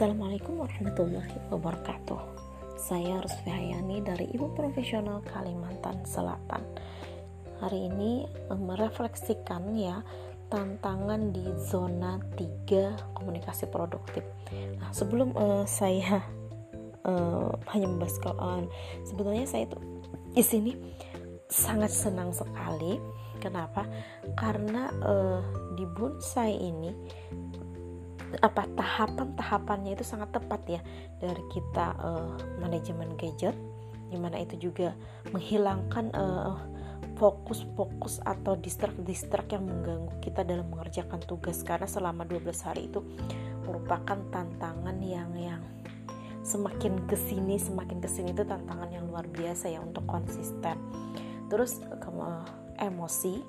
Assalamualaikum warahmatullahi wabarakatuh. Saya Rusfi Hayani dari Ibu Profesional Kalimantan Selatan. Hari ini eh, merefleksikan ya tantangan di zona 3 komunikasi produktif. Nah sebelum uh, saya uh, hanya membahas uh, sebetulnya saya itu di sini sangat senang sekali. Kenapa? Karena uh, di bonsai ini apa tahapan-tahapannya itu sangat tepat ya dari kita uh, manajemen gadget di mana itu juga menghilangkan fokus-fokus uh, atau distrak-distrak yang mengganggu kita dalam mengerjakan tugas. Karena selama 12 hari itu merupakan tantangan yang yang semakin ke sini semakin ke sini itu tantangan yang luar biasa ya untuk konsisten. Terus uh, emosi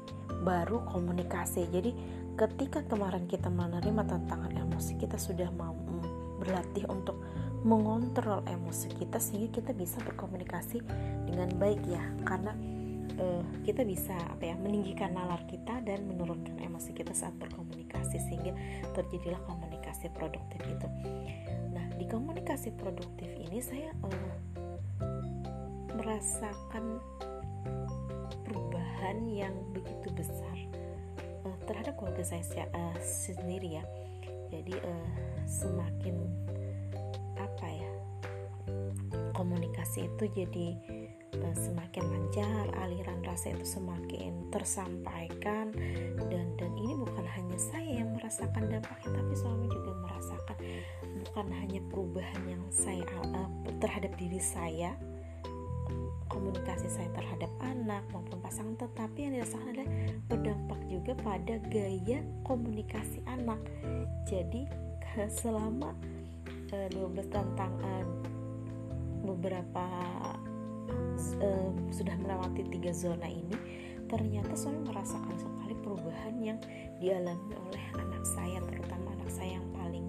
baru komunikasi. Jadi ketika kemarin kita menerima tantangan emosi kita sudah mau berlatih untuk mengontrol emosi kita sehingga kita bisa berkomunikasi dengan baik ya. Karena uh, kita bisa apa ya meninggikan nalar kita dan menurunkan emosi kita saat berkomunikasi sehingga terjadilah komunikasi produktif itu. Nah di komunikasi produktif ini saya uh, merasakan perubahan yang begitu besar terhadap keluarga saya uh, sendiri ya. Jadi uh, semakin apa ya komunikasi itu jadi uh, semakin lancar aliran rasa itu semakin tersampaikan dan dan ini bukan hanya saya yang merasakan dampaknya tapi suami juga merasakan bukan hanya perubahan yang saya uh, terhadap diri saya komunikasi saya terhadap anak maupun pasangan tetapi yang dirasakan adalah berdampak juga pada gaya komunikasi anak. Jadi selama uh, 12 tentang uh, beberapa uh, sudah melewati tiga zona ini ternyata saya merasakan sekali perubahan yang dialami oleh anak saya terutama anak saya yang paling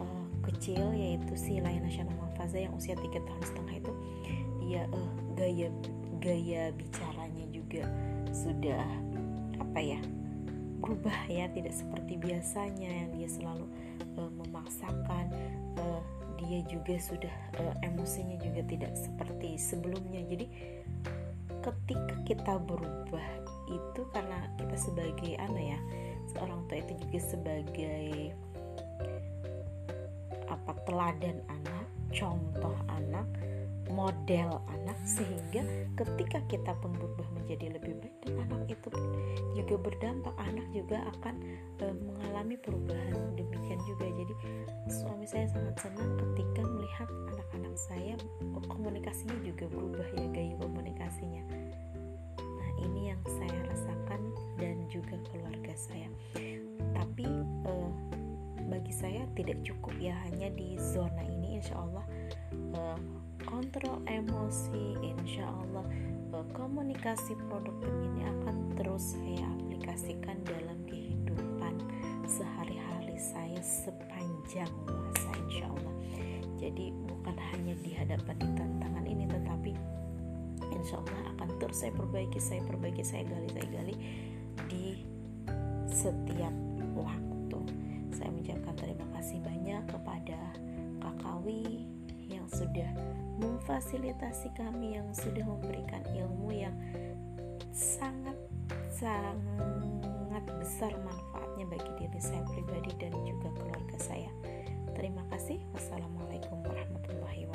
uh, kecil yaitu si Layan Nasional Mafaza yang usia tiga tahun setengah itu dia uh, gaya gaya bicaranya juga sudah apa ya berubah ya tidak seperti biasanya yang dia selalu uh, memaksakan. Uh, dia juga sudah uh, emosinya juga tidak seperti sebelumnya. Jadi ketika kita berubah itu karena kita sebagai anak ya seorang tua itu juga sebagai apa teladan anak contoh anak model anak sehingga ketika kita pun berubah menjadi lebih baik dan anak itu juga berdampak anak juga akan e, mengalami perubahan. Demikian juga jadi suami saya sangat senang ketika melihat anak-anak saya komunikasinya juga berubah ya gaya komunikasinya. Nah ini yang saya rasakan dan juga keluarga saya. Tapi e, bagi saya tidak cukup ya hanya di zona ini insya Allah uh, kontrol emosi insya Allah uh, komunikasi produktif ini akan terus saya aplikasikan dalam kehidupan sehari-hari saya sepanjang masa insya Allah jadi bukan hanya di hadapan di tantangan ini tetapi insya Allah akan terus saya perbaiki saya perbaiki saya gali saya gali di setiap waktu. Saya mengucapkan terima kasih banyak kepada Kakawi yang sudah memfasilitasi kami yang sudah memberikan ilmu yang sangat sangat besar manfaatnya bagi diri saya pribadi dan juga keluarga saya. Terima kasih. Wassalamualaikum warahmatullahi